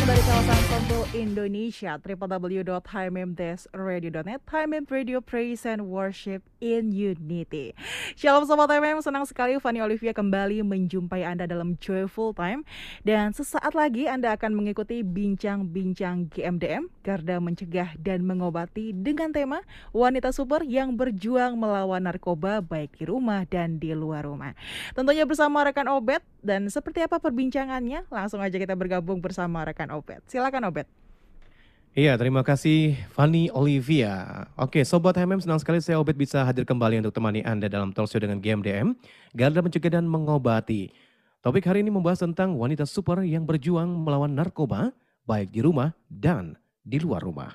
Dari kawasan Sentul Indonesia, www.hmmdesradio.net, HMM Radio Praise and Worship in Unity. Shalom Sobat HMM, senang sekali Fanny Olivia kembali menjumpai Anda dalam Joyful Time. Dan sesaat lagi Anda akan mengikuti bincang-bincang GMDM, Garda Mencegah dan Mengobati dengan tema Wanita Super yang berjuang melawan narkoba baik di rumah dan di luar rumah. Tentunya bersama rekan Obet, dan seperti apa perbincangannya? Langsung aja kita bergabung bersama rekan Obet. Silakan Obet. Iya, terima kasih Fanny Olivia. Oke, Sobat HMM senang sekali saya Obet bisa hadir kembali untuk temani Anda dalam talk show dengan GMDM, Garda Mencegah dan Mengobati. Topik hari ini membahas tentang wanita super yang berjuang melawan narkoba, baik di rumah dan di luar rumah.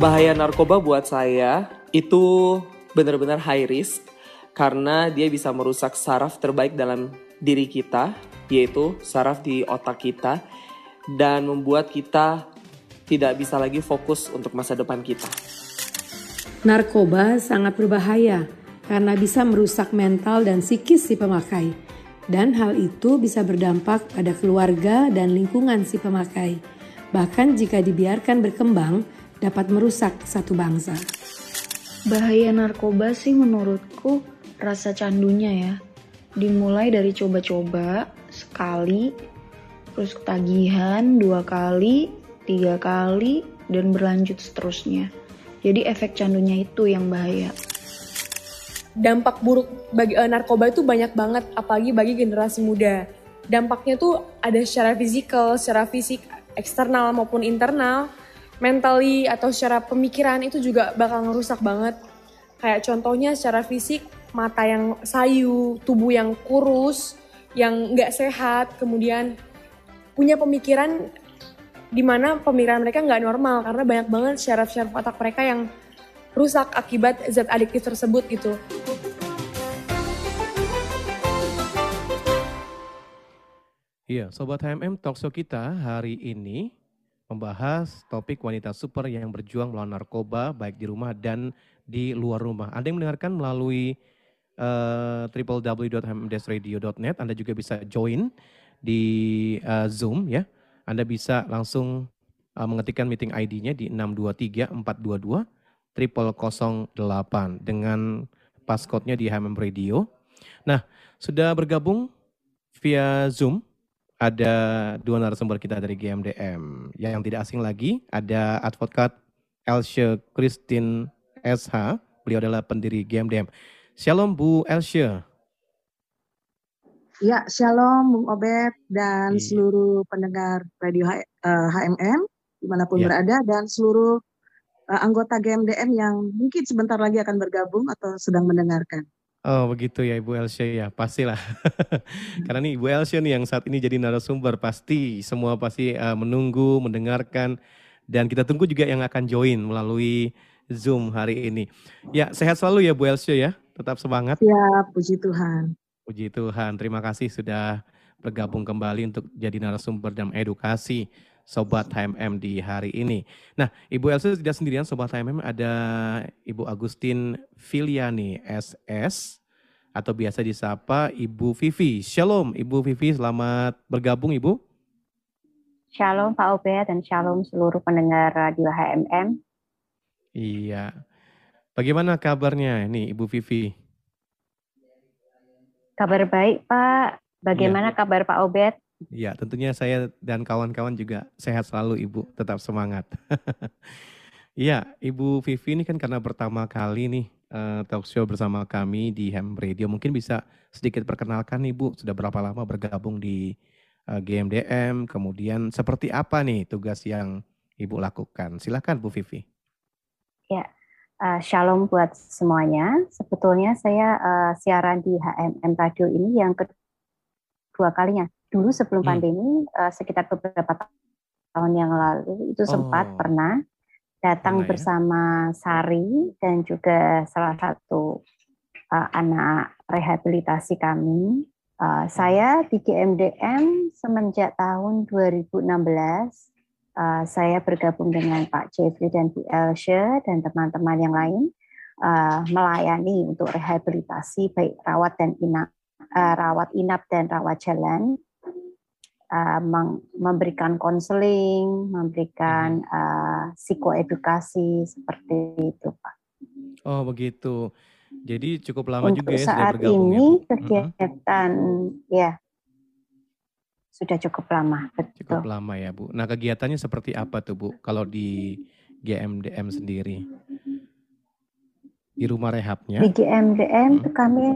Bahaya narkoba buat saya itu benar-benar high risk karena dia bisa merusak saraf terbaik dalam diri kita, yaitu saraf di otak kita, dan membuat kita tidak bisa lagi fokus untuk masa depan kita. Narkoba sangat berbahaya karena bisa merusak mental dan psikis si pemakai. Dan hal itu bisa berdampak pada keluarga dan lingkungan si pemakai. Bahkan jika dibiarkan berkembang, dapat merusak satu bangsa. Bahaya narkoba sih menurutku rasa candunya ya. Dimulai dari coba-coba sekali, terus ketagihan dua kali, tiga kali, dan berlanjut seterusnya. Jadi efek candunya itu yang bahaya. Dampak buruk bagi uh, narkoba itu banyak banget, apalagi bagi generasi muda. Dampaknya tuh ada secara fisikal, secara fisik, eksternal maupun internal, mentally atau secara pemikiran itu juga bakal ngerusak banget. Kayak contohnya secara fisik, mata yang sayu, tubuh yang kurus, yang nggak sehat, kemudian punya pemikiran di mana pemikiran mereka nggak normal karena banyak banget syaraf-syaraf otak mereka yang rusak akibat zat adiktif tersebut gitu. Iya, Sobat HMM Talkshow kita hari ini membahas topik wanita super yang berjuang melawan narkoba baik di rumah dan di luar rumah. Anda yang mendengarkan melalui uh, www.hmdsradio.net, Anda juga bisa join di uh, Zoom ya. Anda bisa langsung uh, mengetikkan meeting ID-nya di 623 422 0008 dengan passcode-nya di HMM Radio. Nah, sudah bergabung via Zoom ada dua narasumber kita dari GMDM. Yang tidak asing lagi ada advokat Elsha Christine SH. Beliau adalah pendiri GMDM. Shalom Bu Elsha. Ya, shalom Bung Obed dan iya. seluruh pendengar radio H, uh, HMM di mana pun ya. berada dan seluruh uh, anggota GMDM yang mungkin sebentar lagi akan bergabung atau sedang mendengarkan. Oh begitu ya Ibu Elsia ya, pastilah. Karena nih Ibu Elsia nih yang saat ini jadi narasumber, pasti semua pasti uh, menunggu, mendengarkan, dan kita tunggu juga yang akan join melalui Zoom hari ini. Ya sehat selalu ya Bu Elsia ya, tetap semangat. Ya puji Tuhan. Puji Tuhan, terima kasih sudah bergabung kembali untuk jadi narasumber dan edukasi Sobat HMM di hari ini. Nah, Ibu Elsa tidak sendirian, Sobat HMM ada Ibu Agustin Filiani SS atau biasa disapa Ibu Vivi. Shalom Ibu Vivi, selamat bergabung Ibu. Shalom Pak Obed dan shalom seluruh pendengar Radio HMM. Iya. Bagaimana kabarnya nih Ibu Vivi? Kabar baik Pak. Bagaimana ya. kabar Pak Obed? Ya, tentunya saya dan kawan-kawan juga sehat selalu Ibu, tetap semangat. Iya, Ibu Vivi ini kan karena pertama kali nih uh, talk show bersama kami di Ham Radio. Mungkin bisa sedikit perkenalkan Ibu, sudah berapa lama bergabung di uh, eh, GMDM, kemudian seperti apa nih tugas yang Ibu lakukan. Silakan Bu Vivi. Ya, uh, shalom buat semuanya. Sebetulnya saya uh, siaran di HMM Radio ini yang kedua kalinya dulu sebelum hmm. pandemi uh, sekitar beberapa tahun yang lalu itu sempat oh. pernah datang pernah, ya? bersama Sari dan juga salah satu uh, anak rehabilitasi kami. Uh, saya di GMDM semenjak tahun 2016 uh, saya bergabung dengan Pak Jeffrey dan Bu Elsha dan teman-teman yang lain uh, melayani untuk rehabilitasi baik rawat dan inap, uh, rawat inap dan rawat jalan, uh, memberikan konseling, memberikan uh, psikoedukasi seperti itu, Pak. Oh begitu. Jadi cukup lama Untuk juga ya saat sudah bergabung ini ya, kegiatan mm-hmm. ya sudah cukup lama, betul. Cukup lama ya Bu. Nah kegiatannya seperti apa tuh Bu kalau di GMDM sendiri? Di rumah rehabnya? Di GMDM hmm. kami,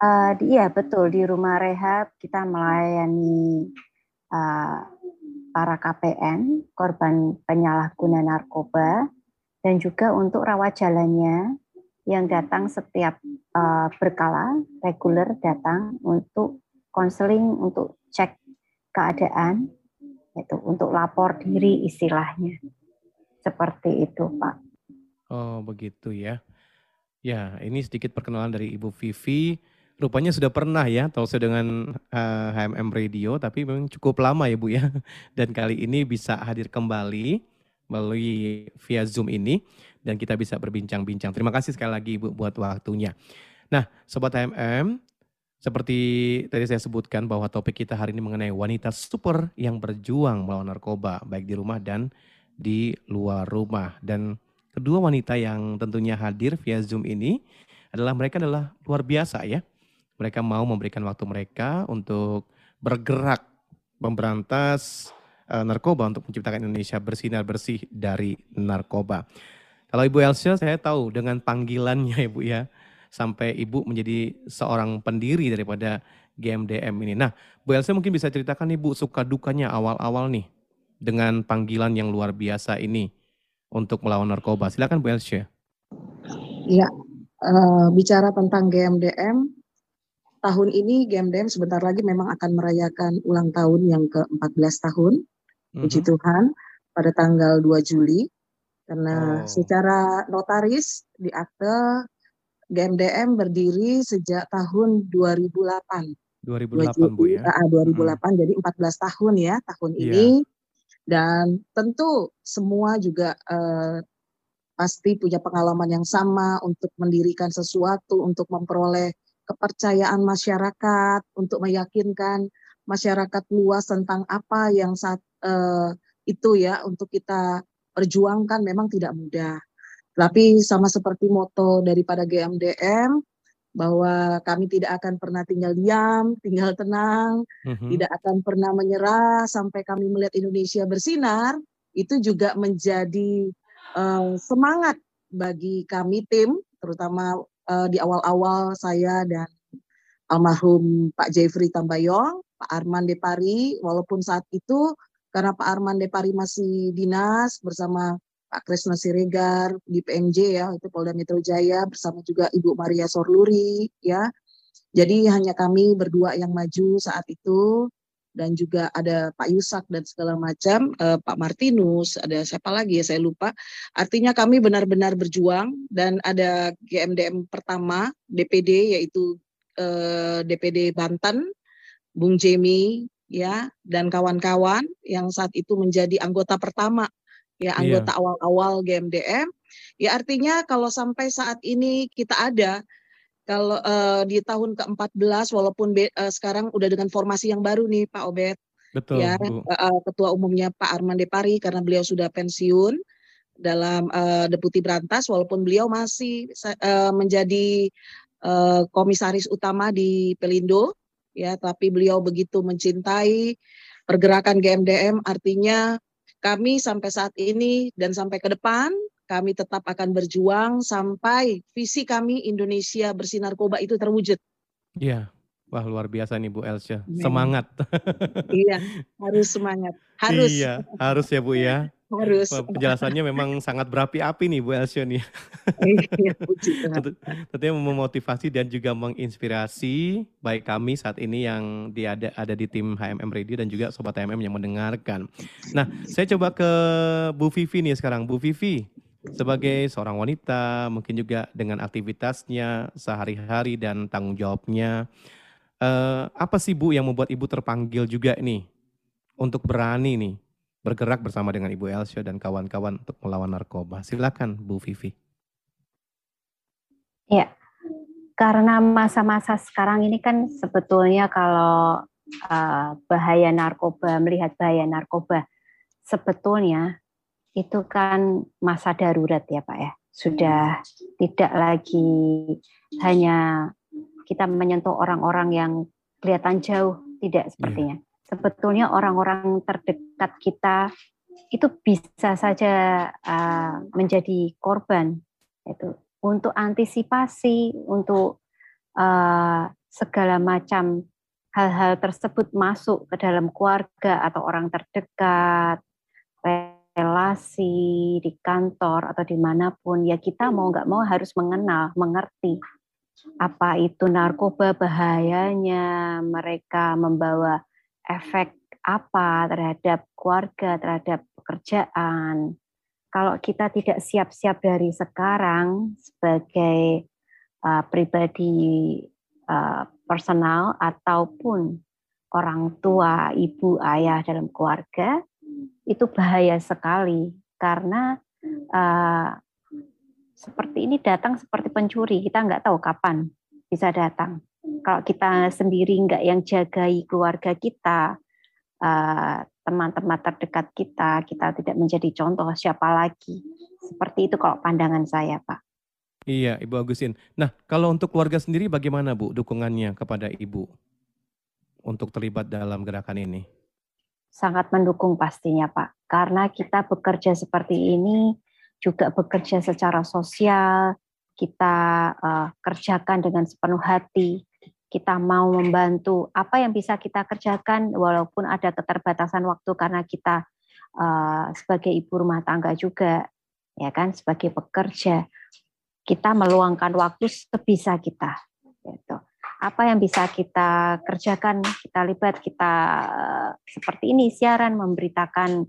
uh, di, iya betul di rumah rehab kita melayani uh, para KPN, korban penyalahguna narkoba, dan juga untuk rawat jalannya yang datang setiap uh, berkala, reguler datang untuk konseling, untuk cek keadaan, itu untuk lapor diri istilahnya. Seperti itu, Pak. Oh, begitu ya. Ya, ini sedikit perkenalan dari Ibu Vivi. Rupanya sudah pernah ya talkshow dengan uh, HMM Radio, tapi memang cukup lama ya Bu ya. Dan kali ini bisa hadir kembali melalui via Zoom ini dan kita bisa berbincang-bincang. Terima kasih sekali lagi Ibu buat waktunya. Nah, Sobat HMM, seperti tadi saya sebutkan bahwa topik kita hari ini mengenai wanita super yang berjuang melawan narkoba, baik di rumah dan di luar rumah. Dan Kedua wanita yang tentunya hadir via Zoom ini adalah mereka adalah luar biasa ya. Mereka mau memberikan waktu mereka untuk bergerak memberantas uh, narkoba untuk menciptakan Indonesia bersinar bersih dari narkoba. Kalau Ibu Elsa saya tahu dengan panggilannya Ibu ya sampai Ibu menjadi seorang pendiri daripada GMDM ini. Nah, Bu Elsa mungkin bisa ceritakan Ibu suka dukanya awal-awal nih dengan panggilan yang luar biasa ini untuk melawan narkoba. Silakan Bu Elsya. Ya, uh, bicara tentang GMDM, tahun ini GMDM sebentar lagi memang akan merayakan ulang tahun yang ke-14 tahun, mm-hmm. puji Tuhan, pada tanggal 2 Juli. Karena oh. secara notaris di akte GMDM berdiri sejak tahun 2008. 2008 Bu ya. Uh, 2008 hmm. jadi 14 tahun ya tahun yeah. ini dan tentu semua juga uh, pasti punya pengalaman yang sama untuk mendirikan sesuatu, untuk memperoleh kepercayaan masyarakat, untuk meyakinkan masyarakat luas tentang apa yang saat uh, itu ya untuk kita perjuangkan memang tidak mudah. Tapi sama seperti moto daripada GMDM, bahwa kami tidak akan pernah tinggal diam, tinggal tenang, mm-hmm. tidak akan pernah menyerah sampai kami melihat Indonesia bersinar, itu juga menjadi uh, semangat bagi kami tim, terutama uh, di awal-awal saya dan almarhum Pak Jeffrey Tambayong, Pak Arman Depari, walaupun saat itu karena Pak Arman Depari masih dinas bersama Pak Kresna Siregar di PMJ ya itu Polda Metro Jaya bersama juga Ibu Maria Sorluri ya. Jadi hanya kami berdua yang maju saat itu dan juga ada Pak Yusak dan segala macam, eh, Pak Martinus, ada siapa lagi ya saya lupa. Artinya kami benar-benar berjuang dan ada GMDM pertama DPD yaitu eh, DPD Banten, Bung Jemi ya dan kawan-kawan yang saat itu menjadi anggota pertama ya iya. anggota iya. awal-awal GMDM. Ya artinya kalau sampai saat ini kita ada kalau uh, di tahun ke-14 walaupun be, uh, sekarang udah dengan formasi yang baru nih Pak Obet. Betul. Ya, uh, ketua umumnya Pak Arman Depari karena beliau sudah pensiun dalam uh, deputi Berantas walaupun beliau masih uh, menjadi uh, komisaris utama di Pelindo ya tapi beliau begitu mencintai pergerakan GMDM artinya kami sampai saat ini dan sampai ke depan kami tetap akan berjuang sampai visi kami Indonesia bersih narkoba itu terwujud. Iya, wah luar biasa nih Bu Elsya, semangat. iya, harus semangat, harus. Iya, harus ya Bu ya. harus. Penjelasannya memang sangat berapi-api nih Bu Elsio nih. Iya, Tentunya memotivasi dan juga menginspirasi baik kami saat ini yang di ada, ada di tim HMM Radio dan juga Sobat HMM yang mendengarkan. Nah, saya coba ke Bu Vivi nih sekarang. Bu Vivi, sebagai seorang wanita, mungkin juga dengan aktivitasnya sehari-hari dan tanggung jawabnya, eh, apa sih Bu yang membuat Ibu terpanggil juga nih untuk berani nih bergerak bersama dengan Ibu Elsio dan kawan-kawan untuk melawan narkoba. Silakan Bu Vivi. Ya, karena masa-masa sekarang ini kan sebetulnya kalau uh, bahaya narkoba, melihat bahaya narkoba, sebetulnya itu kan masa darurat ya Pak ya. Sudah tidak lagi hanya kita menyentuh orang-orang yang kelihatan jauh, tidak sepertinya. Yeah sebetulnya orang-orang terdekat kita itu bisa saja uh, menjadi korban itu untuk antisipasi untuk uh, segala macam hal-hal tersebut masuk ke dalam keluarga atau orang terdekat relasi di kantor atau di mana pun. Ya kita mau nggak mau harus mengenal mengerti apa itu narkoba bahayanya mereka membawa efek apa terhadap keluarga, terhadap pekerjaan. Kalau kita tidak siap-siap dari sekarang sebagai uh, pribadi uh, personal ataupun orang tua, ibu, ayah dalam keluarga, itu bahaya sekali karena uh, seperti ini datang seperti pencuri, kita nggak tahu kapan bisa datang. Kalau kita sendiri nggak yang jagai keluarga kita, eh, teman-teman terdekat kita, kita tidak menjadi contoh siapa lagi. Seperti itu kalau pandangan saya, Pak. Iya, Ibu Agustin. Nah, kalau untuk keluarga sendiri bagaimana, Bu, dukungannya kepada Ibu untuk terlibat dalam gerakan ini? Sangat mendukung pastinya, Pak. Karena kita bekerja seperti ini juga bekerja secara sosial, kita uh, kerjakan dengan sepenuh hati, kita mau membantu apa yang bisa kita kerjakan walaupun ada keterbatasan waktu karena kita uh, sebagai ibu rumah tangga juga ya kan sebagai pekerja kita meluangkan waktu sebisa kita gitu. apa yang bisa kita kerjakan kita libat kita uh, seperti ini siaran memberitakan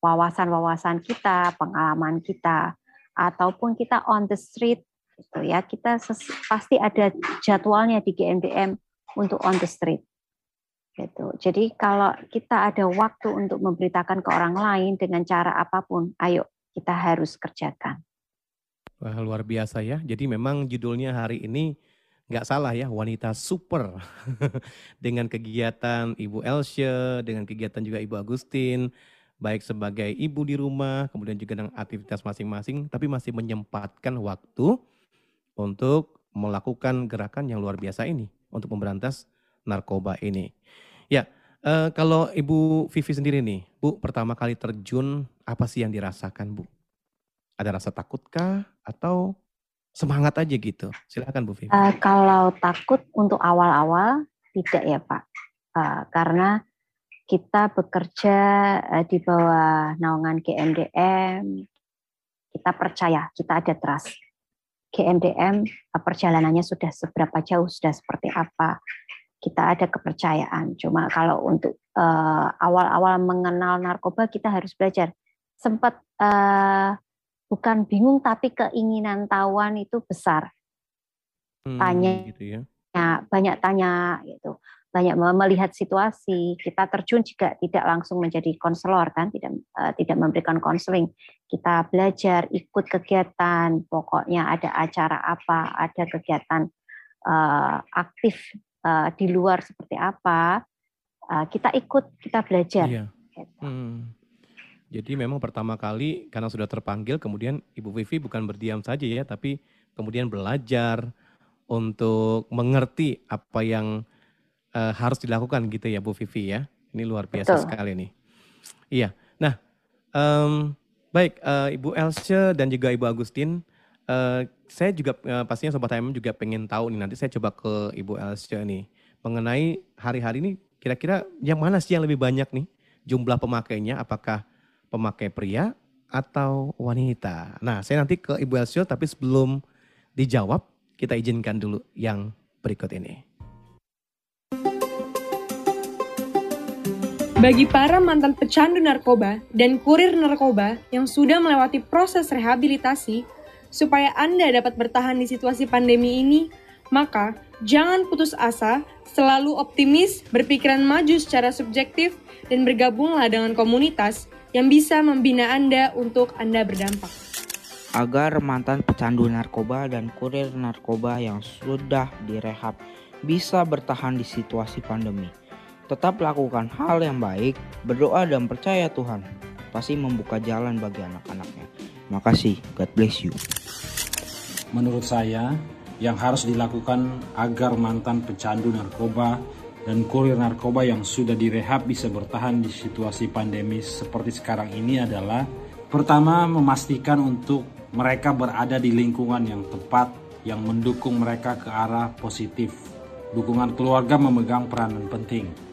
wawasan-wawasan kita pengalaman kita ataupun kita on the street gitu ya. Kita pasti ada jadwalnya di GMDM untuk on the street gitu. Jadi kalau kita ada waktu untuk memberitakan ke orang lain dengan cara apa pun ayo kita harus kerjakan. Wah, luar biasa ya. Jadi memang judulnya hari ini nggak salah ya wanita super. Dengan kegiatan Ibu Elsie dengan kegiatan juga Ibu Agustin baik sebagai ibu di rumah, kemudian juga dengan aktivitas masing-masing, tapi masih menyempatkan waktu untuk melakukan gerakan yang luar biasa ini untuk memberantas narkoba ini. Ya, eh, kalau Ibu Vivi sendiri nih, Bu, pertama kali terjun apa sih yang dirasakan, Bu? Ada rasa takutkah atau semangat aja gitu? Silakan Bu Vivi. Uh, kalau takut untuk awal-awal tidak ya Pak, uh, karena kita bekerja uh, di bawah naungan GMDM, kita percaya, kita ada trust. GMDM eh, perjalanannya sudah seberapa jauh, sudah seperti apa, kita ada kepercayaan. Cuma kalau untuk awal awal-awal mengenal narkoba kita harus belajar. Sempat uh, bukan bingung tapi keinginan tawan itu besar. Hmm, tanya, gitu ya. banyak tanya gitu banyak melihat situasi. Kita terjun juga tidak langsung menjadi konselor kan, tidak uh, tidak memberikan konseling. Kita belajar, ikut kegiatan, pokoknya ada acara apa, ada kegiatan uh, aktif uh, di luar seperti apa, uh, kita ikut, kita belajar. Iya. Gitu. Hmm. Jadi memang pertama kali karena sudah terpanggil, kemudian Ibu Vivi bukan berdiam saja ya, tapi kemudian belajar untuk mengerti apa yang uh, harus dilakukan gitu ya Bu Vivi ya. Ini luar biasa Betul. sekali nih. Iya. Nah, um, baik uh, Ibu Elsie dan juga Ibu Agustin, uh, saya juga uh, pastinya Sobat HMM juga pengen tahu nih nanti saya coba ke Ibu Elsie nih mengenai hari-hari ini kira-kira yang mana sih yang lebih banyak nih jumlah pemakainya? Apakah pemakai pria atau wanita? Nah, saya nanti ke Ibu Elsio, tapi sebelum dijawab, kita izinkan dulu yang berikut ini. Bagi para mantan pecandu narkoba dan kurir narkoba yang sudah melewati proses rehabilitasi, supaya Anda dapat bertahan di situasi pandemi ini, maka jangan putus asa, selalu optimis, berpikiran maju secara subjektif, dan bergabunglah dengan komunitas yang bisa membina Anda untuk Anda berdampak. Agar mantan pecandu narkoba dan kurir narkoba yang sudah direhab bisa bertahan di situasi pandemi Tetap lakukan hal yang baik, berdoa dan percaya Tuhan pasti membuka jalan bagi anak-anaknya. Makasih, God bless you. Menurut saya, yang harus dilakukan agar mantan pecandu narkoba dan kurir narkoba yang sudah direhab bisa bertahan di situasi pandemi seperti sekarang ini adalah pertama memastikan untuk mereka berada di lingkungan yang tepat yang mendukung mereka ke arah positif. Dukungan keluarga memegang peranan penting.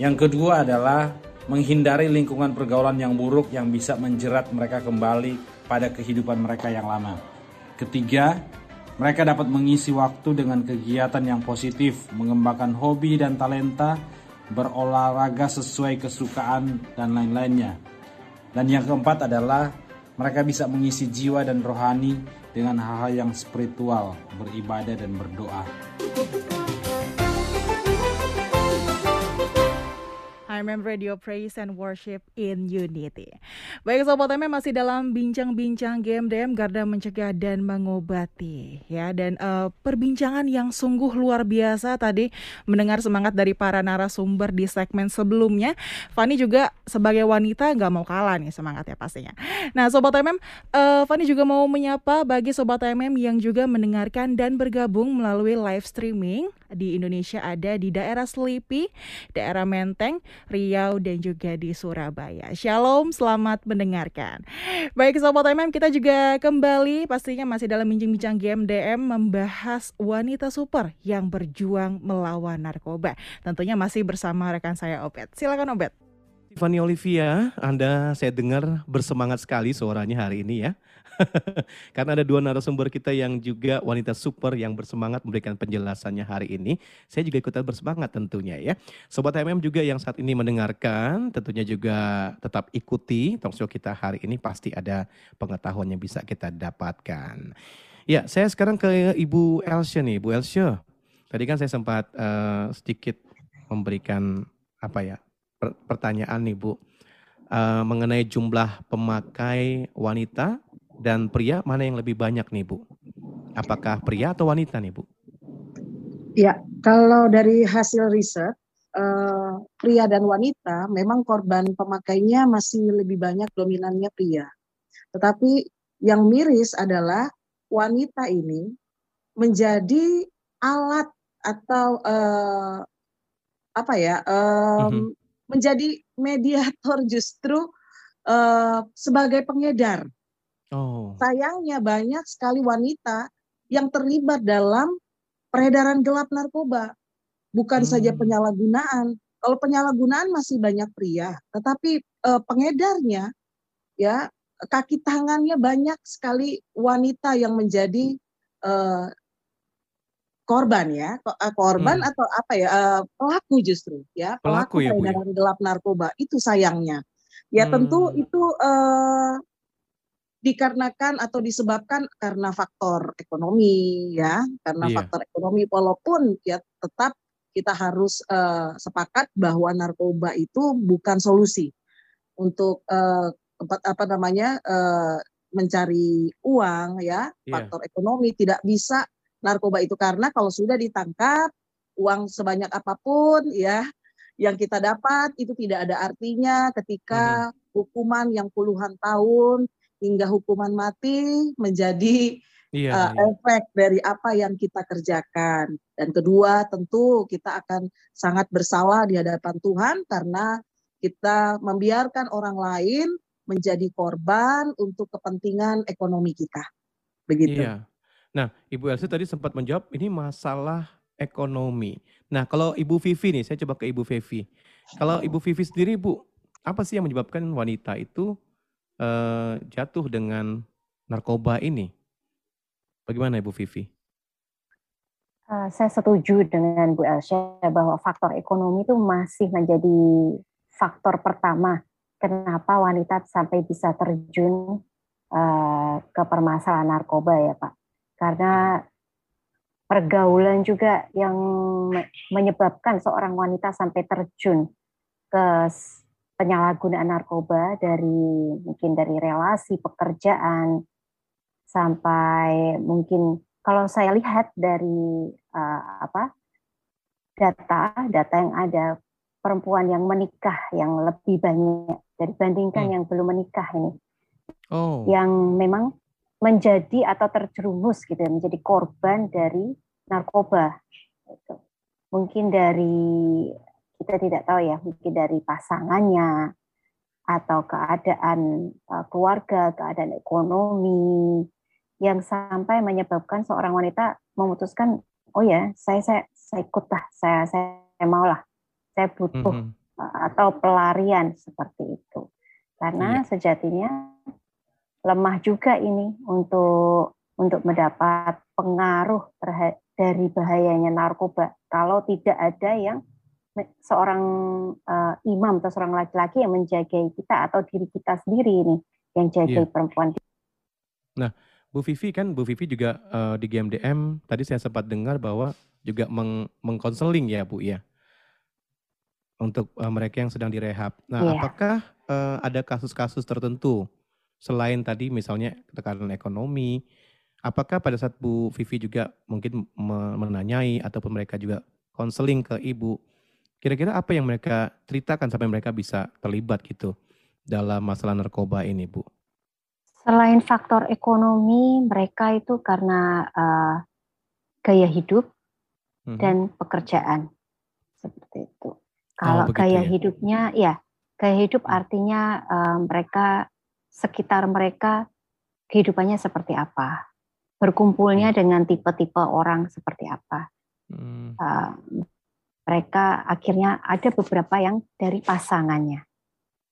Yang kedua adalah menghindari lingkungan pergaulan yang buruk yang bisa menjerat mereka kembali pada kehidupan mereka yang lama. Ketiga, mereka dapat mengisi waktu dengan kegiatan yang positif, mengembangkan hobi dan talenta, berolahraga sesuai kesukaan, dan lain-lainnya. Dan yang keempat adalah mereka bisa mengisi jiwa dan rohani dengan hal-hal yang spiritual, beribadah, dan berdoa. HMM Radio Praise and Worship in Unity. Baik Sobat MM masih dalam bincang-bincang GMDM Garda Mencegah dan Mengobati ya dan uh, perbincangan yang sungguh luar biasa tadi mendengar semangat dari para narasumber di segmen sebelumnya. Fani juga sebagai wanita nggak mau kalah nih semangatnya pastinya. Nah Sobat MM, uh, Fani juga mau menyapa bagi Sobat MM yang juga mendengarkan dan bergabung melalui live streaming di Indonesia ada di daerah Selipi, daerah Menteng, Riau, dan juga di Surabaya. Shalom, selamat mendengarkan. Baik Sobat MM, kita juga kembali pastinya masih dalam bincang-bincang GMDM membahas wanita super yang berjuang melawan narkoba. Tentunya masih bersama rekan saya Obet. Silakan Obet. Tiffany Olivia, Anda saya dengar bersemangat sekali suaranya hari ini ya. Karena ada dua narasumber kita yang juga wanita super yang bersemangat memberikan penjelasannya hari ini. Saya juga ikutan bersemangat tentunya ya. Sobat MM juga yang saat ini mendengarkan tentunya juga tetap ikuti talkshow kita hari ini pasti ada pengetahuan yang bisa kita dapatkan. Ya, saya sekarang ke Ibu Elsia nih. Ibu Elsia, tadi kan saya sempat uh, sedikit memberikan apa ya pertanyaan nih Bu. Uh, mengenai jumlah pemakai wanita dan pria mana yang lebih banyak nih Bu? Apakah pria atau wanita nih Bu? Ya, kalau dari hasil riset eh, pria dan wanita memang korban pemakainya masih lebih banyak dominannya pria. Tetapi yang miris adalah wanita ini menjadi alat atau eh, apa ya eh, mm -hmm. Menjadi mediator justru eh, sebagai pengedar Oh. Sayangnya banyak sekali wanita yang terlibat dalam peredaran gelap narkoba. Bukan hmm. saja penyalahgunaan. Kalau penyalahgunaan masih banyak pria, tetapi eh, pengedarnya ya kaki tangannya banyak sekali wanita yang menjadi eh, korban ya eh, korban hmm. atau apa ya eh, pelaku justru ya pelaku, pelaku ya, ya? peredaran ya, gelap narkoba itu sayangnya ya hmm. tentu itu eh, dikarenakan atau disebabkan karena faktor ekonomi ya karena iya. faktor ekonomi walaupun ya tetap kita harus uh, sepakat bahwa narkoba itu bukan solusi untuk uh, apa namanya uh, mencari uang ya yeah. faktor ekonomi tidak bisa narkoba itu karena kalau sudah ditangkap uang sebanyak apa pun ya yang kita dapat itu tidak ada artinya ketika mm -hmm. hukuman yang puluhan tahun hingga hukuman mati menjadi iya, uh, iya. efek dari apa yang kita kerjakan. Dan kedua, tentu kita akan sangat bersalah di hadapan Tuhan karena kita membiarkan orang lain menjadi korban untuk kepentingan ekonomi kita. Begitu. Iya. Nah, Ibu Elsa tadi sempat menjawab ini masalah ekonomi. Nah, kalau Ibu Vivi nih, saya coba ke Ibu Vivi. Kalau Ibu Vivi sendiri, Bu, apa sih yang menyebabkan wanita itu uh, jatuh dengan narkoba ini. Bagaimana Ibu Vivi? Uh, saya setuju dengan Bu Elsa bahwa faktor ekonomi itu masih menjadi faktor pertama kenapa wanita sampai bisa terjun uh, ke permasalahan narkoba ya Pak. Karena pergaulan juga yang menyebabkan seorang wanita sampai terjun ke penyalahgunaan narkoba dari mungkin dari relasi pekerjaan sampai mungkin kalau saya lihat dari uh, apa data data yang ada perempuan yang menikah yang lebih banyak dibandingkan hmm. yang belum menikah ini oh. yang memang menjadi atau terjerumus gitu ya, menjadi korban dari narkoba. Gitu. Mungkin dari kita tidak tahu ya, mungkin dari pasangannya atau keadaan uh, keluarga, keadaan ekonomi yang sampai menyebabkan seorang wanita memutuskan, oh ya, saya saya saya ikut lah, saya saya mau lah, saya butuh mm -hmm. atau pelarian seperti itu. Karena yeah. sejatinya lemah juga ini untuk untuk mendapat pengaruh dari bahayanya narkoba kalau tidak ada yang seorang uh, imam atau seorang laki-laki yang menjaga kita atau diri kita sendiri ini yang jaga yeah. perempuan. Nah, Bu Vivi kan Bu Vivi juga uh, di GMDM tadi saya sempat dengar bahwa juga meng mengkonseling ya Bu ya untuk uh, mereka yang sedang direhab. Nah, yeah. apakah uh, ada kasus-kasus tertentu selain tadi misalnya tekanan ekonomi, apakah pada saat Bu Vivi juga mungkin menanyai ataupun mereka juga konseling ke Ibu, kira-kira apa yang mereka ceritakan sampai mereka bisa terlibat gitu dalam masalah narkoba ini, Bu? Selain faktor ekonomi, mereka itu karena uh, gaya hidup hmm. dan pekerjaan seperti itu. Oh, Kalau oh, gaya ya? hidupnya, ya gaya hidup hmm. artinya uh, mereka sekitar mereka kehidupannya seperti apa, berkumpulnya hmm. dengan tipe-tipe orang seperti apa. Hmm. Uh, mereka akhirnya ada beberapa yang dari pasangannya,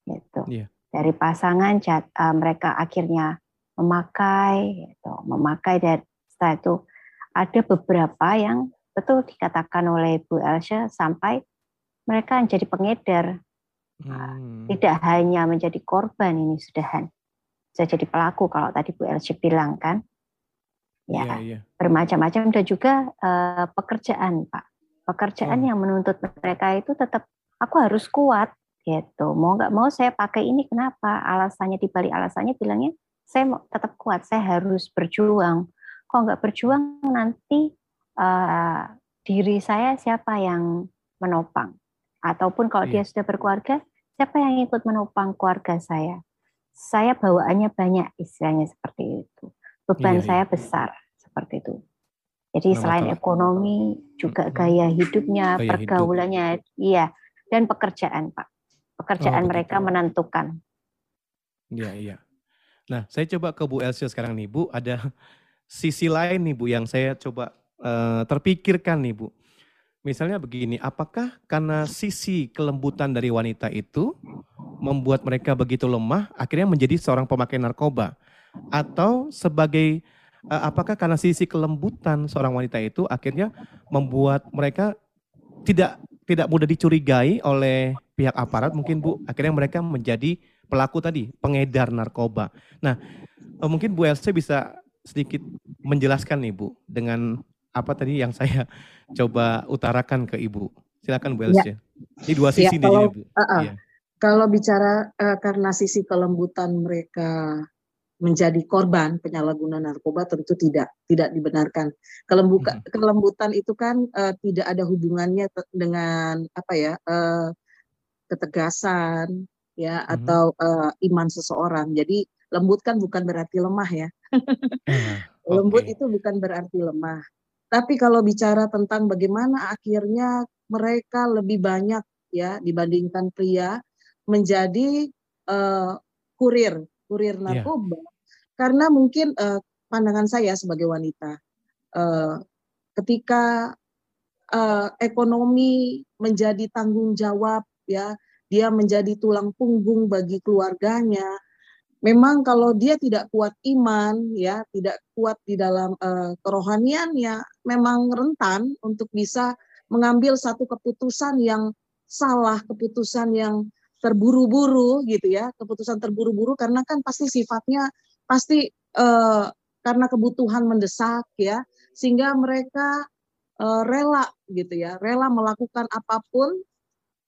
gitu. Yeah. Dari pasangan uh, mereka akhirnya memakai, gitu, memakai dan setelah itu ada beberapa yang betul dikatakan oleh Bu Elsa sampai mereka menjadi pengedar Hmm. Tidak hanya menjadi korban ini sudahan, bisa jadi pelaku kalau tadi Bu Elsie bilang kan. Ya, yeah, yeah. bermacam-macam dan juga uh, pekerjaan, Pak. Pekerjaan oh. yang menuntut mereka itu tetap aku harus kuat gitu. Mau nggak mau saya pakai ini kenapa? Alasannya di balik alasannya bilangnya saya mau tetap kuat, saya harus berjuang. Kalau nggak berjuang nanti uh, diri saya siapa yang menopang? Ataupun kalau iya. dia sudah berkeluarga, siapa yang ikut menopang keluarga saya? Saya bawaannya banyak, istilahnya seperti itu. Beban iya, saya iya. besar, seperti itu. Jadi nah, selain ekonomi, juga gaya hidupnya, gaya pergaulannya, hidup. iya, dan pekerjaan, Pak. Pekerjaan oh, mereka menentukan. Iya, iya. Nah, saya coba ke Bu Elsia sekarang nih, Bu. Ada sisi lain nih, Bu, yang saya coba uh, terpikirkan nih, Bu. Misalnya begini, apakah karena sisi kelembutan dari wanita itu membuat mereka begitu lemah, akhirnya menjadi seorang pemakai narkoba? Atau sebagai uh, apakah karena sisi kelembutan seorang wanita itu akhirnya membuat mereka tidak tidak mudah dicurigai oleh pihak aparat mungkin Bu, akhirnya mereka menjadi pelaku tadi, pengedar narkoba. Nah, uh, mungkin Bu Elsa bisa sedikit menjelaskan nih Bu dengan apa tadi yang saya coba utarakan ke Ibu. Silakan Bu ya. Elsie. Ya. Ini dua sisi ya, kalau, Bu. Uh -uh. Ya. Kalau bicara uh, karena sisi kelembutan mereka menjadi korban penyalahgunaan narkoba tentu tidak tidak dibenarkan. Kelembuka, hmm. Kelembutan itu kan uh, tidak ada hubungannya dengan apa ya uh, ketegasan ya hmm. atau uh, iman seseorang. Jadi lembut kan bukan berarti lemah ya. uh, lembut okay. itu bukan berarti lemah. Tapi kalau bicara tentang bagaimana akhirnya mereka lebih banyak ya dibandingkan pria menjadi uh, kurir kurir iya. narkoba yeah. karena mungkin uh, pandangan saya sebagai wanita uh, ketika uh, ekonomi menjadi tanggung jawab ya dia menjadi tulang punggung bagi keluarganya memang kalau dia tidak kuat iman ya tidak kuat di dalam uh, kerohanian ya memang rentan untuk bisa mengambil satu keputusan yang salah keputusan yang terburu-buru gitu ya keputusan terburu-buru karena kan pasti sifatnya pasti uh, karena kebutuhan mendesak ya sehingga mereka uh, rela gitu ya rela melakukan apa pun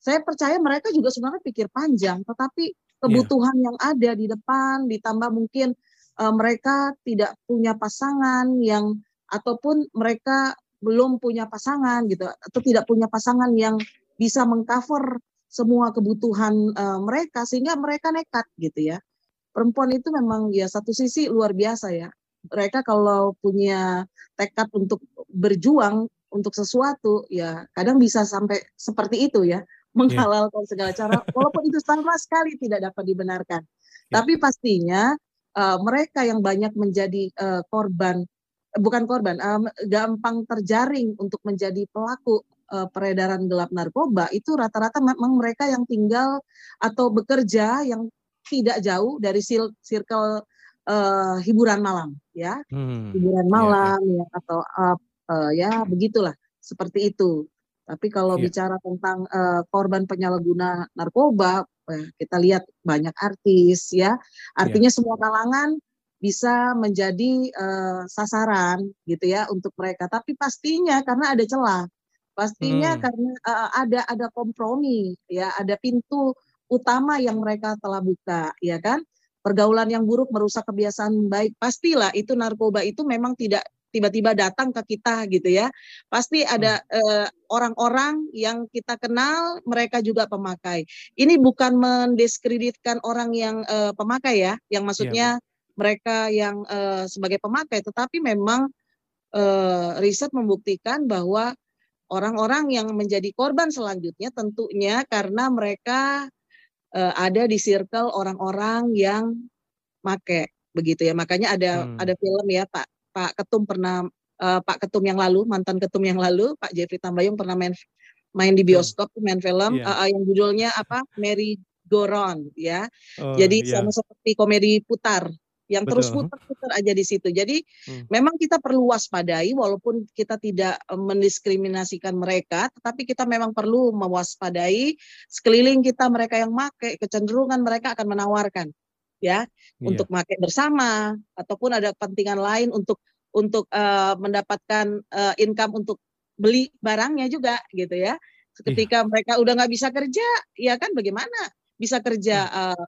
saya percaya mereka juga sebenarnya pikir panjang tetapi. Kebutuhan yeah. yang ada di depan ditambah mungkin uh, mereka tidak punya pasangan yang ataupun mereka belum punya pasangan gitu atau tidak punya pasangan yang bisa mengcover semua kebutuhan uh, mereka sehingga mereka nekat gitu ya. Perempuan itu memang ya satu sisi luar biasa ya. Mereka kalau punya tekad untuk berjuang untuk sesuatu ya kadang bisa sampai seperti itu ya Iya. menghalalkan segala cara walaupun itu sama sekali tidak dapat dibenarkan. Yeah. Tapi pastinya uh, mereka yang banyak menjadi uh, korban bukan korban um, gampang terjaring untuk menjadi pelaku uh, peredaran gelap narkoba itu rata-rata memang mereka yang tinggal atau bekerja yang tidak jauh dari circle uh, hiburan malam ya hmm. hiburan iya, malam yeah, yeah. ya atau uh, uh, ya begitulah seperti itu tapi kalau yeah. bicara tentang uh, korban penyalahguna narkoba, uh, kita lihat banyak artis ya. Artinya yeah. semua kalangan bisa menjadi uh, sasaran gitu ya untuk mereka. Tapi pastinya karena ada celah, pastinya hmm. karena uh, ada ada kompromi ya, ada pintu utama yang mereka telah buka, ya kan? Pergaulan yang buruk merusak kebiasaan baik. Pastilah itu narkoba itu memang tidak tiba-tiba datang ke kita gitu ya. Pasti ada hmm. Eh, orang-orang uh, yang kita kenal, mereka juga pemakai. Ini bukan mendiskreditkan orang yang uh, pemakai ya, yang maksudnya yeah. mereka yang uh, sebagai pemakai, tetapi memang uh, riset membuktikan bahwa orang-orang yang menjadi korban selanjutnya tentunya karena mereka uh, ada di circle orang-orang yang make begitu ya. Makanya ada hmm. ada film ya Pak Pak Ketum pernah uh, Pak Ketum yang lalu mantan Ketum yang lalu Pak Jeffrey Tambayong pernah main main di bioskop hmm. main film yeah. Iya. uh, yang judulnya apa Mary Goron ya. Oh, Jadi yeah. sama seperti komedi putar yang Betul. terus putar-putar aja di situ. Jadi hmm. memang kita perlu waspadai walaupun kita tidak eh, mendiskriminasikan mereka, tetapi kita memang perlu mewaspadai sekeliling kita mereka yang make kecenderungan mereka akan menawarkan ya yeah. untuk pakai bersama ataupun ada kepentingan lain untuk untuk uh, mendapatkan uh, income untuk beli barangnya juga gitu ya. Ketika yeah. mereka udah nggak bisa kerja, ya kan bagaimana bisa kerja uh,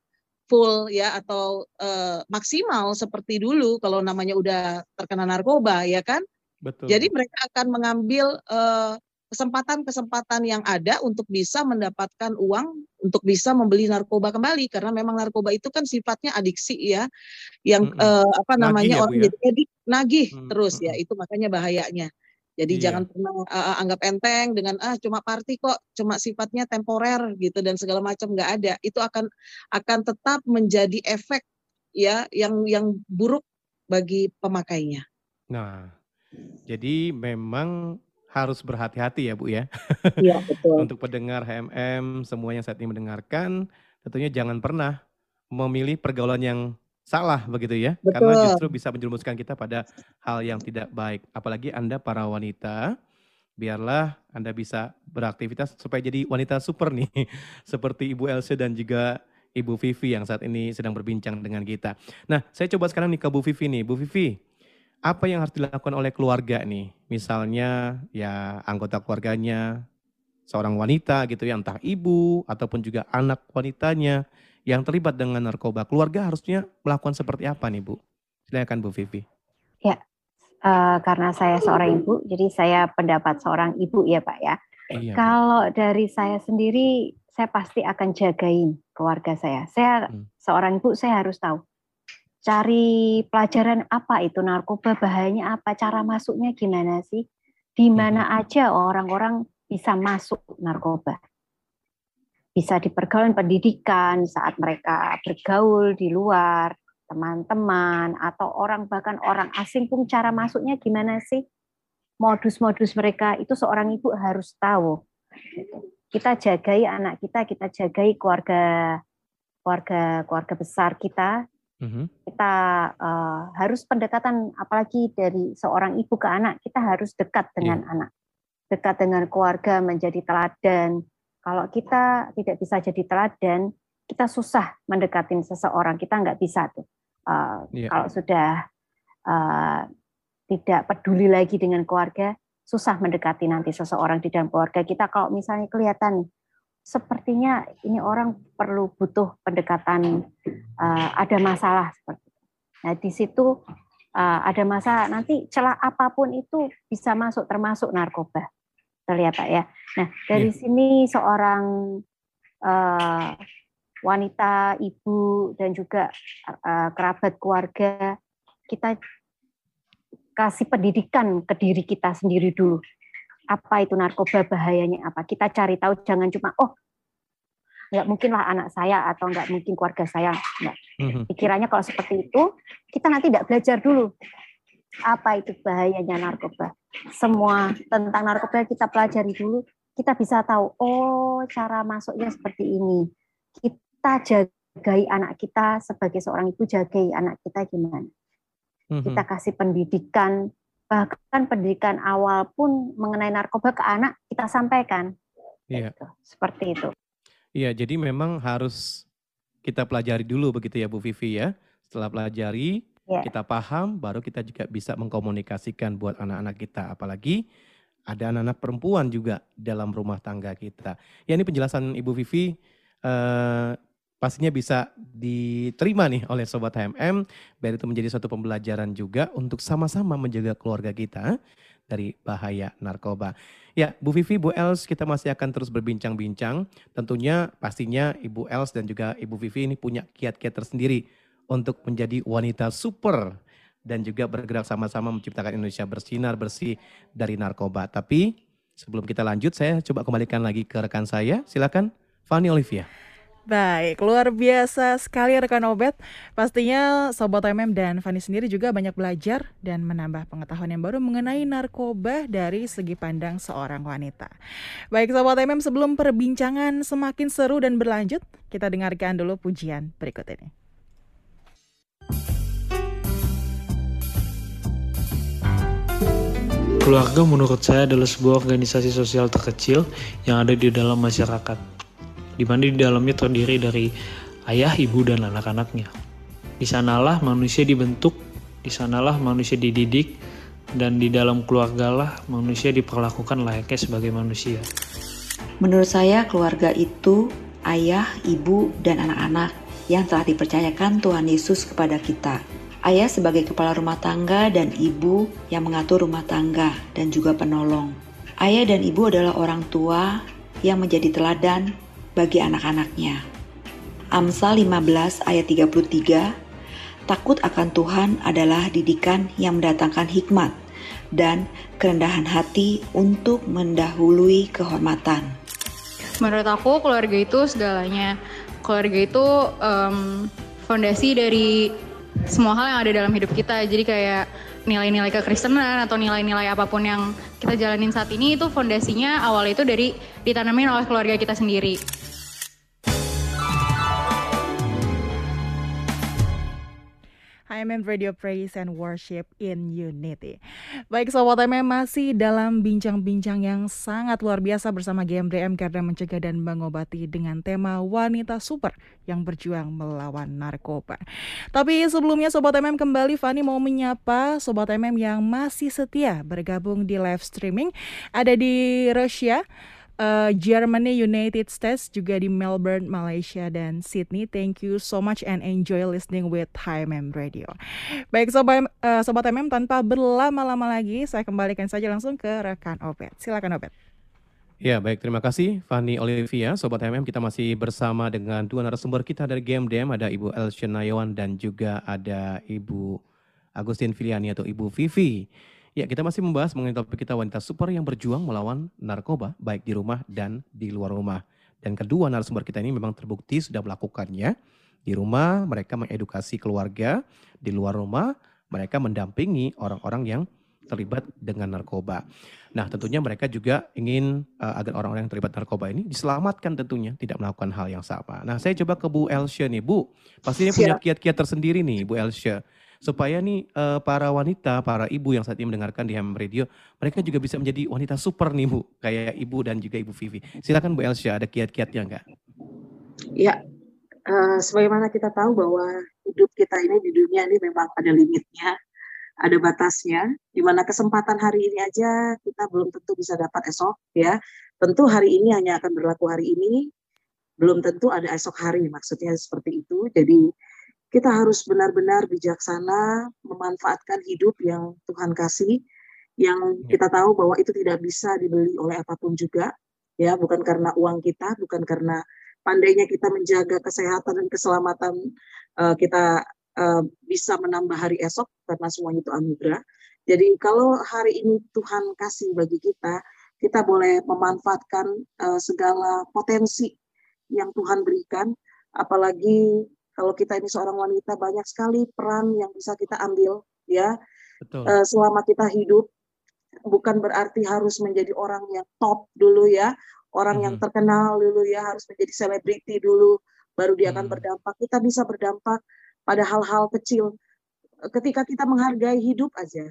full ya atau uh, maksimal seperti dulu kalau namanya udah terkena narkoba ya kan? Betul. Jadi mereka akan mengambil uh, kesempatan-kesempatan yang ada untuk bisa mendapatkan uang untuk bisa membeli narkoba kembali karena memang narkoba itu kan sifatnya adiksi ya yang mm -hmm. uh, apa namanya ya, orang ya? jadi edik nagih mm -hmm. terus ya itu makanya bahayanya jadi iya. jangan pernah uh, anggap enteng dengan ah cuma party kok cuma sifatnya temporer gitu dan segala macam nggak ada itu akan akan tetap menjadi efek ya yang yang buruk bagi pemakainya. Nah, jadi memang harus berhati-hati ya Bu ya. Iya betul. Untuk pendengar HMM semuanya saat ini mendengarkan, tentunya jangan pernah memilih pergaulan yang salah begitu ya. Betul. Karena justru bisa menjerumuskan kita pada hal yang tidak baik. Apalagi Anda para wanita, biarlah Anda bisa beraktivitas supaya jadi wanita super nih. Seperti Ibu Elsa dan juga Ibu Vivi yang saat ini sedang berbincang dengan kita. Nah, saya coba sekarang nih ke Bu Vivi nih. Bu Vivi, apa yang harus dilakukan oleh keluarga nih? Misalnya ya anggota keluarganya seorang wanita gitu ya, entah ibu ataupun juga anak wanitanya yang terlibat dengan narkoba. Keluarga harusnya melakukan seperti apa nih Bu? Silakan Bu Vivi. Ya, uh, karena saya seorang ibu, jadi saya pendapat seorang ibu ya Pak ya. Iya. Kalau dari saya sendiri, saya pasti akan jagain keluarga saya. Saya hmm. seorang ibu, saya harus tahu cari pelajaran apa itu narkoba, bahayanya apa, cara masuknya gimana sih, di mana hmm. aja orang-orang bisa masuk narkoba. Bisa di pergaulan pendidikan saat mereka bergaul di luar, teman-teman atau orang bahkan orang asing pun cara masuknya gimana sih? Modus-modus mereka itu seorang ibu harus tahu. Kita jagai anak kita, kita jagai keluarga keluarga keluarga besar kita mm-hmm. kita uh, harus pendekatan apalagi dari seorang ibu ke anak kita harus dekat dengan yeah. anak dekat dengan keluarga menjadi teladan kalau kita tidak bisa jadi teladan kita susah mendekatin seseorang kita nggak bisa tuh uh, yeah. kalau sudah uh, tidak peduli lagi dengan keluarga susah mendekati nanti seseorang di dalam keluarga kita kalau misalnya kelihatan sepertinya ini orang perlu butuh pendekatan uh, ada masalah seperti itu. Nah di situ uh, ada masalah nanti celah apa pun itu bisa masuk termasuk narkoba terlihat Pak ya. Nah dari yeah. sini seorang uh, wanita, ibu dan juga uh, kerabat keluarga kita kasih pendidikan ke diri kita sendiri dulu apa itu narkoba bahayanya apa kita cari tahu jangan cuma oh nggak mungkinlah anak saya atau nggak mungkin keluarga saya nggak mhm. pikirannya kalau seperti itu kita nanti tidak belajar dulu apa itu bahayanya narkoba semua tentang narkoba kita pelajari dulu kita bisa tahu oh cara masuknya seperti ini kita jagai anak kita sebagai seorang ibu jagai anak kita gimana kita mhm. kasih pendidikan bahkan pendidikan awal pun mengenai narkoba ke anak kita sampaikan. Iya. Gitu. Seperti itu. Iya, jadi memang harus kita pelajari dulu begitu ya Bu Vivi ya. Setelah pelajari, ya. kita paham, baru kita juga bisa mengkomunikasikan buat anak-anak kita. Apalagi ada anak-anak perempuan juga dalam rumah tangga kita. Ya ini penjelasan Ibu Vivi eh, pastinya bisa diterima nih oleh Sobat HMM. Biar itu menjadi suatu pembelajaran juga untuk sama-sama menjaga keluarga kita dari bahaya narkoba. Ya, Bu Vivi, Bu Els, kita masih akan terus berbincang-bincang. Tentunya pastinya Ibu Els dan juga Ibu Vivi ini punya kiat-kiat tersendiri untuk menjadi wanita super dan juga bergerak sama-sama menciptakan Indonesia bersinar bersih dari narkoba. Tapi sebelum kita lanjut, saya coba kembalikan lagi ke rekan saya. Silakan, Fanny Olivia. Baik, luar biasa sekali rekan Obet. Pastinya Sobat MM dan Fani sendiri juga banyak belajar dan menambah pengetahuan yang baru mengenai narkoba dari segi pandang seorang wanita. Baik Sobat MM, sebelum perbincangan semakin seru dan berlanjut, kita dengarkan dulu pujian berikut ini. Keluarga menurut saya adalah sebuah organisasi sosial terkecil yang ada di dalam masyarakat di mana di dalamnya terdiri dari ayah, ibu, dan anak-anaknya. Di sanalah manusia dibentuk, di sanalah manusia dididik, dan di dalam keluargalah manusia diperlakukan layaknya sebagai manusia. Menurut saya, keluarga itu ayah, ibu, dan anak-anak yang telah dipercayakan Tuhan Yesus kepada kita. Ayah sebagai kepala rumah tangga dan ibu yang mengatur rumah tangga dan juga penolong. Ayah dan ibu adalah orang tua yang menjadi teladan bagi anak-anaknya. Amsal 15 ayat 33, takut akan Tuhan adalah didikan yang mendatangkan hikmat dan kerendahan hati untuk mendahului kehormatan. Menurut aku keluarga itu segalanya. Keluarga itu um, fondasi dari semua hal yang ada dalam hidup kita. Jadi kayak nilai-nilai kekristenan atau nilai-nilai apa pun yang kita jalanin saat ini itu fondasinya awal itu dari ditanamin oleh keluarga kita sendiri. HMM Radio Praise and Worship in Unity. Baik Sobat HMM masih dalam bincang-bincang yang sangat luar biasa bersama GMDM karena mencegah dan mengobati dengan tema wanita super yang berjuang melawan narkoba. Tapi sebelumnya Sobat MM kembali Fani mau menyapa Sobat MM yang masih setia bergabung di live streaming ada di Rusia uh, Germany, United States, juga di Melbourne, Malaysia, dan Sydney. Thank you so much and enjoy listening with HMM Radio. Baik Sobat, uh, Sobat MM, tanpa berlama-lama lagi, saya kembalikan saja langsung ke rekan Obet. Silakan Obet. Ya, baik. Terima kasih Fani Olivia. Sobat MM, kita masih bersama dengan dua narasumber kita dari GMDM. Ada Ibu Elsion Nayawan dan juga ada Ibu Agustin Filiani atau Ibu Vivi. Ya, kita masih membahas mengenai topik kita wanita super yang berjuang melawan narkoba, baik di rumah dan di luar rumah. Dan kedua narasumber kita ini memang terbukti sudah melakukannya. Di rumah mereka mengedukasi keluarga, di luar rumah mereka mendampingi orang-orang yang terlibat dengan narkoba. Nah, tentunya mereka juga ingin uh, agar orang-orang yang terlibat narkoba ini diselamatkan tentunya, tidak melakukan hal yang sama. Nah, saya coba ke Bu Elsha nih, Bu. Pastinya punya kiat-kiat tersendiri nih, Bu Elsha. Supaya nih uh, para wanita, para ibu yang saat ini mendengarkan di HM Radio, mereka juga bisa menjadi wanita super nih, Bu. Kayak Ibu dan juga Ibu Vivi. Silakan Bu Elsha, ada kiat-kiatnya enggak? Ya, uh, sebagaimana kita tahu bahwa hidup kita ini di dunia ini memang ada limitnya ada batasnya, di mana kesempatan hari ini aja kita belum tentu bisa dapat esok ya. Tentu hari ini hanya akan berlaku hari ini, belum tentu ada esok hari, maksudnya seperti itu. Jadi kita harus benar-benar bijaksana memanfaatkan hidup yang Tuhan kasih, yang ya. kita tahu bahwa itu tidak bisa dibeli oleh apa pun juga, ya bukan karena uang kita, bukan karena pandainya kita menjaga kesehatan dan keselamatan uh, kita uh, bisa menambah hari esok karena semuanya itu anugerah. Jadi kalau hari ini Tuhan kasih bagi kita, kita boleh memanfaatkan uh, segala potensi yang Tuhan berikan, apalagi kalau kita ini seorang wanita banyak sekali peran yang bisa kita ambil ya Betul. Uh, selama kita hidup bukan berarti harus menjadi orang yang top dulu ya orang hmm. yang terkenal dulu ya harus menjadi selebriti dulu baru dia hmm. akan berdampak kita bisa berdampak pada hal-hal kecil. Ketika kita menghargai hidup aja,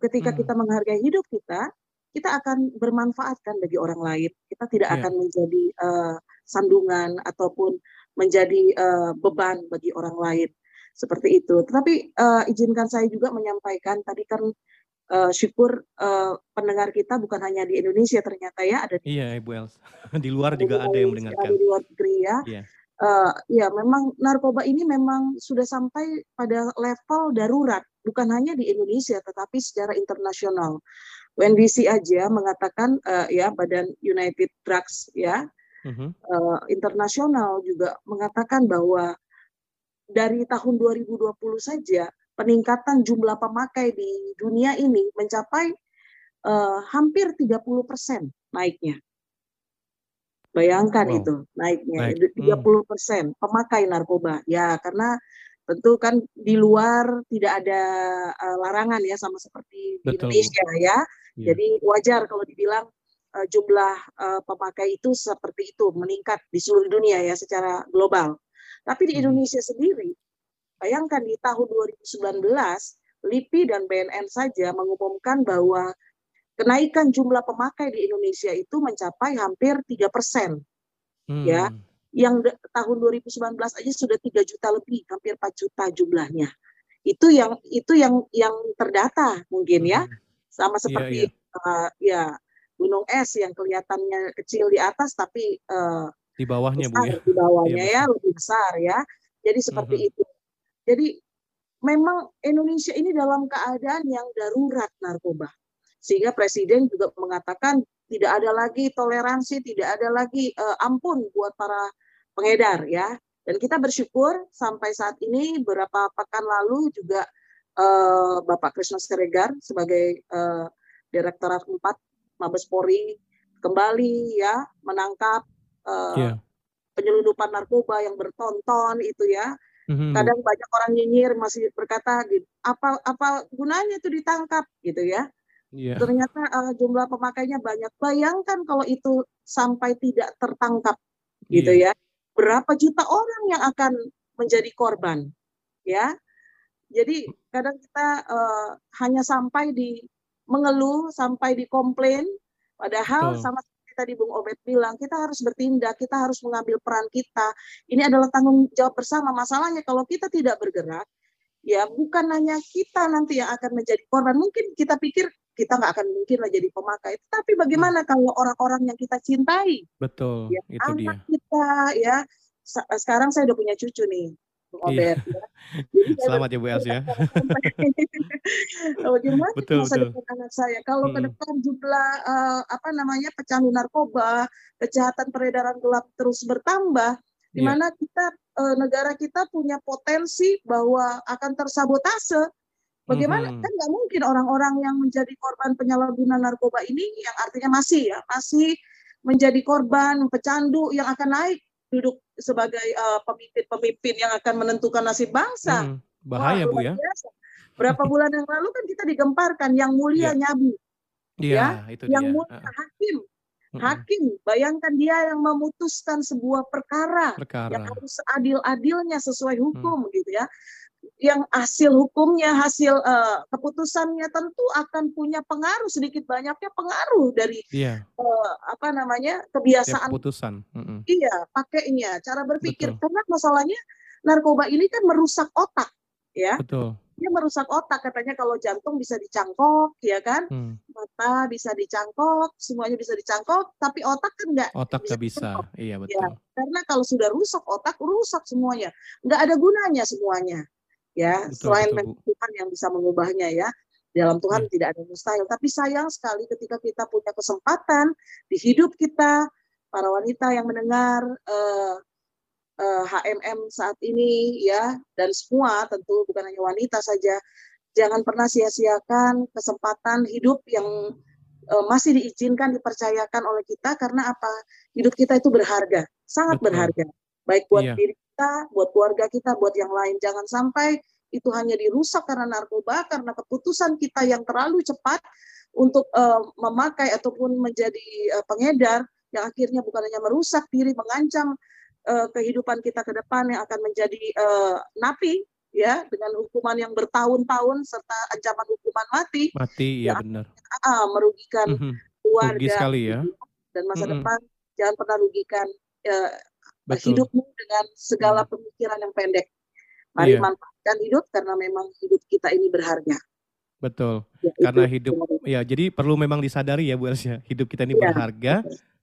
ketika hmm. kita menghargai hidup kita, kita akan bermanfaatkan bagi orang lain. Kita tidak yeah. akan menjadi uh, sandungan ataupun menjadi uh, beban bagi orang lain seperti itu. Tetapi uh, izinkan saya juga menyampaikan tadi kan uh, syukur uh, pendengar kita bukan hanya di Indonesia ternyata ya ada. Iya Ibu Els. di luar juga ada yang mendengarkan. Di luar negeri ya. Yeah uh, ya memang narkoba ini memang sudah sampai pada level darurat, bukan hanya di Indonesia tetapi secara internasional. UNBC aja mengatakan uh, ya Badan United Drugs ya uh-huh. uh, internasional juga mengatakan bahwa dari tahun 2020 saja peningkatan jumlah pemakai di dunia ini mencapai uh, hampir 30 persen naiknya. Bayangkan wow. itu naiknya Naik. 30 hmm. persen hmm. pemakai narkoba. Ya karena tentu kan di luar tidak ada uh, larangan ya sama seperti di Indonesia ya. Yeah. Jadi wajar kalau dibilang uh, jumlah uh, pemakai itu seperti itu meningkat di seluruh dunia ya secara global. Tapi di hmm. Indonesia sendiri, bayangkan di tahun 2019 LIPI dan BNN saja mengumumkan bahwa kenaikan jumlah pemakai di Indonesia itu mencapai hampir tiga persen, hmm. ya. Yang tahun 2019 aja sudah tiga juta lebih, hampir 4 juta jumlahnya. Itu yang itu yang yang terdata mungkin ya, hmm. sama iya, seperti yeah, yeah. Uh, ya gunung es yang kelihatannya kecil di atas tapi uh, di bawahnya besar, bu ya. Di bawahnya iya, ya lebih besar ya. Jadi seperti hmm. itu. Jadi memang Indonesia ini dalam keadaan yang darurat narkoba sehingga presiden juga mengatakan tidak ada lagi toleransi, tidak ada lagi uh, ampun buat para pengedar ya. Dan kita bersyukur sampai saat ini beberapa pekan lalu juga uh, Bapak Krisna Siregar sebagai uh, Direktorat 4 Mabes Polri kembali ya menangkap uh, yeah. penyelundupan narkoba yang bertonton itu ya. Mm-hmm. Kadang banyak orang nyinyir masih berkata gitu, apa apa gunanya itu ditangkap gitu ya. Yeah. Ternyata uh, jumlah pemakainya banyak. Bayangkan kalau itu sampai tidak tertangkap, gitu yeah. ya. Berapa juta orang yang akan menjadi korban, ya. Jadi kadang kita uh, hanya sampai di mengeluh, sampai di komplain, padahal Betul. sama seperti tadi Bung Obet bilang, kita harus bertindak, kita harus mengambil peran kita. Ini adalah tanggung jawab bersama. Masalahnya kalau kita tidak bergerak, ya bukan hanya kita nanti yang akan menjadi korban. Mungkin kita pikir kita nggak akan mungkin lah jadi pemakai. Tapi bagaimana hmm. kalau orang-orang yang kita cintai? Betul, ya, itu anak dia. kita ya. Sekarang saya udah punya cucu nih, Bung iya. Ya. Jadi Selamat ya Bu Els ya. Bagaimana betul, masa betul. depan anak saya? Kalau hmm. ke depan jumlah uh, apa namanya pecandu narkoba, kejahatan peredaran gelap terus bertambah, di iya. mana yeah. kita uh, negara kita punya potensi bahwa akan tersabotase Bagaimana hmm. kan nggak mungkin orang-orang yang menjadi korban penyalahgunaan narkoba ini yang artinya masih ya masih menjadi korban pecandu yang akan naik duduk sebagai pemimpin-pemimpin uh, yang akan menentukan nasib bangsa. Hmm. Bahaya Wah, Bu ya. Biasa. Berapa bulan yang lalu kan kita digemparkan yang mulia yeah. nyabu. Iya, itu yang dia. mulia hakim. Hakim, bayangkan dia yang memutuskan sebuah perkara yang Perkara. harus seadil-adilnya sesuai Hmm. hukum gitu ya. Yang hasil hukumnya, hasil eh, keputusannya tentu akan punya pengaruh sedikit banyaknya pengaruh dari Iya, eh, apa namanya kebiasaan keputusan. Mm-mm. iya pakainya, cara berpikir. Betul, Karena masalahnya narkoba ini kan merusak otak ya. betul. Dia merusak otak katanya kalau jantung bisa dicangkok ya kan, Hmm. mata bisa dicangkok, semuanya bisa dicangkok, tapi otak kan nggak Otak bisa gak bisa. dicangkok. Iya, Ya, betul. karena kalau sudah rusak otak, rusak semuanya. Nggak ada gunanya semuanya. Ya, Betul, selain betul. Tuhan yang bisa mengubahnya ya. Dalam Tuhan Iya. tidak ada mustahil. Tapi sayang sekali ketika kita punya kesempatan di hidup kita, para wanita yang mendengar eh, eh, HMM saat ini ya, dan semua tentu bukan hanya wanita saja, jangan pernah sia-siakan kesempatan hidup yang eh, masih diizinkan, dipercayakan oleh kita karena apa? Hidup kita itu berharga, sangat Betul. berharga. Baik buat Iya. diri kita, buat keluarga kita, buat yang lain. Jangan sampai itu hanya dirusak karena narkoba, karena keputusan kita yang terlalu cepat untuk eh, memakai ataupun menjadi eh, pengedar yang akhirnya bukan hanya merusak diri, mengancam eh, kehidupan kita ke depan yang akan menjadi eh, napi ya dengan hukuman yang bertahun-tahun serta ancaman hukuman mati Mati, yang benar. ah, merugikan Mhm. Rugi keluarga sekali ya. dan masa Mm-mm. depan jangan pernah rugikan Betul. hidupmu dengan segala pemikiran yang pendek. Mari Iya. manfaatkan hidup karena memang hidup kita ini berharga. Betul. Ya, Karena itu hidup ya jadi perlu memang disadari ya Bu Elsia, hidup kita ini Iya. berharga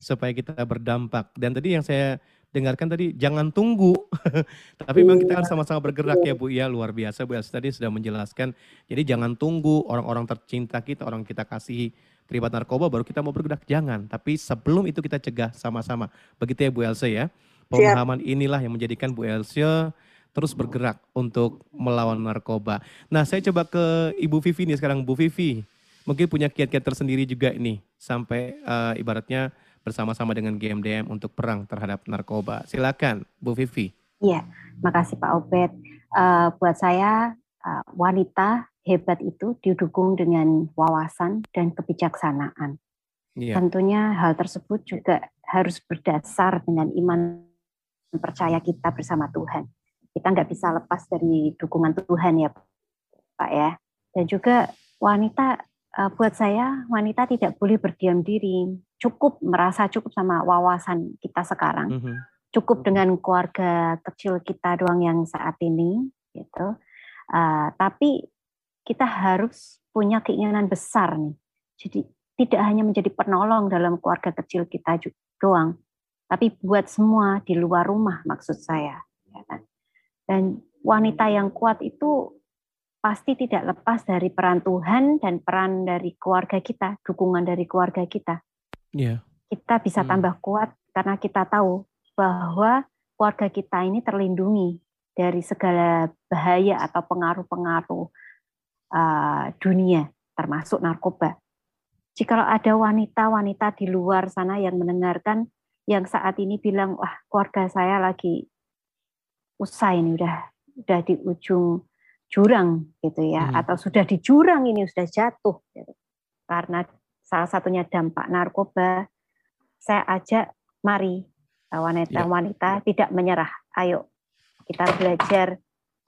supaya kita berdampak. Dan tadi yang saya dengarkan tadi jangan tunggu. Tapi memang kita Iya. harus sama-sama bergerak ya Bu ya, luar biasa Bu Elsia tadi sudah menjelaskan. Jadi jangan tunggu orang-orang tercinta kita, orang kita kasihi terlibat narkoba baru kita mau bergerak jangan. Tapi sebelum itu kita cegah sama-sama. Begitu ya Bu Elsa ya. Pemahaman inilah yang menjadikan Bu Elsa terus bergerak untuk melawan narkoba. Nah, saya coba ke Ibu Vivi nih sekarang. Bu Vivi, mungkin punya kiat-kiat tersendiri juga ini sampai eh, ibaratnya bersama-sama dengan GMDM untuk perang terhadap narkoba. Silakan, Bu Vivi. Iya, makasih Pak Obed. Eh, buat saya eh, wanita hebat itu didukung dengan wawasan dan kebijaksanaan. Iya. Tentunya hal tersebut juga harus berdasar dengan iman percaya kita bersama Tuhan. Kita nggak bisa lepas dari dukungan Tuhan ya Pak ya. Dan juga wanita, eh, buat saya wanita tidak boleh berdiam diri. Cukup merasa cukup sama wawasan kita sekarang Mhm. cukup dengan keluarga kecil kita doang yang saat ini gitu Uh, tapi kita harus punya keinginan besar nih jadi tidak hanya menjadi penolong dalam keluarga kecil kita doang tapi buat semua di luar rumah maksud saya ya kan? dan wanita yang kuat itu pasti tidak lepas dari peran Tuhan dan peran dari keluarga kita dukungan dari keluarga kita Iya. kita bisa tambah kuat karena kita tahu bahwa keluarga kita ini terlindungi dari segala bahaya atau pengaruh-pengaruh uh, dunia, termasuk narkoba. Jika ada wanita-wanita di luar sana yang mendengarkan, yang saat ini bilang, wah keluarga saya lagi usai ini udah udah di ujung jurang gitu ya, Hmm. atau sudah di jurang ini sudah jatuh, gitu. karena salah satunya dampak narkoba. Saya ajak, mari wanita-wanita tidak menyerah. Ayo kita belajar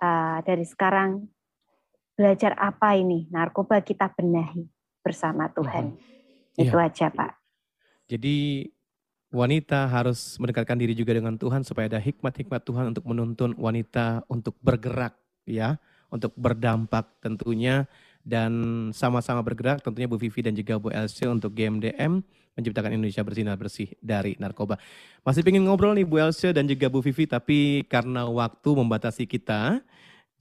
uh, dari sekarang belajar apa ini narkoba kita benahi bersama Tuhan. Itu Iya. aja Pak. Jadi wanita harus mendekatkan diri juga dengan Tuhan supaya ada hikmat-hikmat Tuhan untuk menuntun wanita untuk bergerak ya, untuk berdampak tentunya dan sama-sama bergerak tentunya Bu Vivi dan juga Bu Elsie untuk GMDM menciptakan Indonesia bersinar bersih dari narkoba. Masih pengen ngobrol nih Bu Elsie dan juga Bu Vivi tapi karena waktu membatasi kita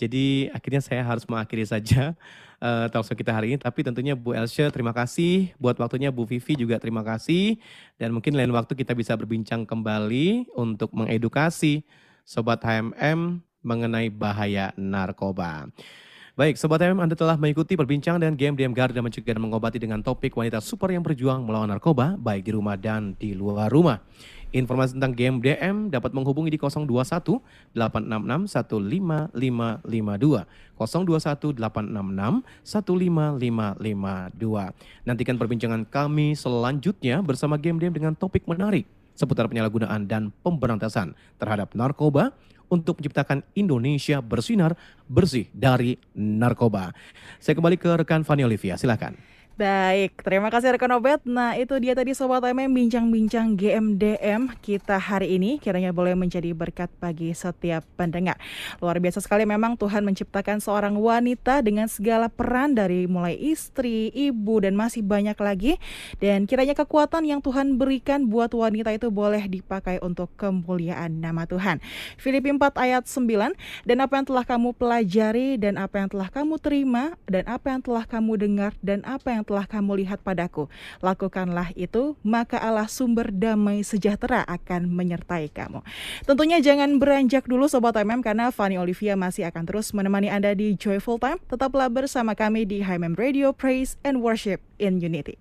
jadi akhirnya saya harus mengakhiri saja uh, talkshow kita hari ini. Tapi tentunya Bu Elsie terima kasih buat waktunya Bu Vivi juga terima kasih. Dan mungkin lain waktu kita bisa berbincang kembali untuk mengedukasi Sobat HMM mengenai bahaya narkoba. Baik, Sobat HMM Anda telah mengikuti perbincangan dengan GMDM Garda mencegah dan mengobati dengan topik wanita super yang berjuang melawan narkoba baik di rumah dan di luar rumah. Informasi tentang GMDM dapat menghubungi di 021 866 15552. 021 866 15552. Nantikan perbincangan kami selanjutnya bersama GMDM dengan topik menarik seputar penyalahgunaan dan pemberantasan terhadap narkoba untuk menciptakan Indonesia bersinar bersih dari narkoba. Saya kembali ke rekan Fani Olivia, silakan. Baik, terima kasih rekan Obet. Nah, itu dia tadi Sobat MM bincang-bincang GMDM kita hari ini. Kiranya boleh menjadi berkat bagi setiap pendengar. Luar biasa sekali memang Tuhan menciptakan seorang wanita dengan segala peran dari mulai istri, ibu, dan masih banyak lagi. Dan kiranya kekuatan yang Tuhan berikan buat wanita itu boleh dipakai untuk kemuliaan nama Tuhan. Filipi 4 ayat 9, dan apa yang telah kamu pelajari, dan apa yang telah kamu terima, dan apa yang telah kamu dengar, dan apa yang yang telah kamu lihat padaku. Lakukanlah itu, maka Allah sumber damai sejahtera akan menyertai kamu. Tentunya jangan beranjak dulu Sobat MM karena Fanny Olivia masih akan terus menemani Anda di Joyful Time. Tetaplah bersama kami di HMM Radio Praise and Worship in Unity.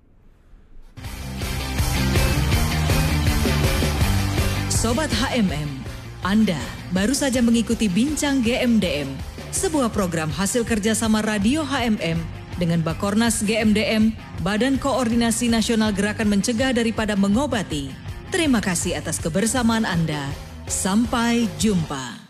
Sobat HMM, Anda baru saja mengikuti Bincang GMDM, sebuah program hasil kerjasama Radio HMM dengan Bakornas GMDM, Badan Koordinasi Nasional Gerakan Mencegah Daripada Mengobati. Terima kasih atas kebersamaan Anda. Sampai jumpa.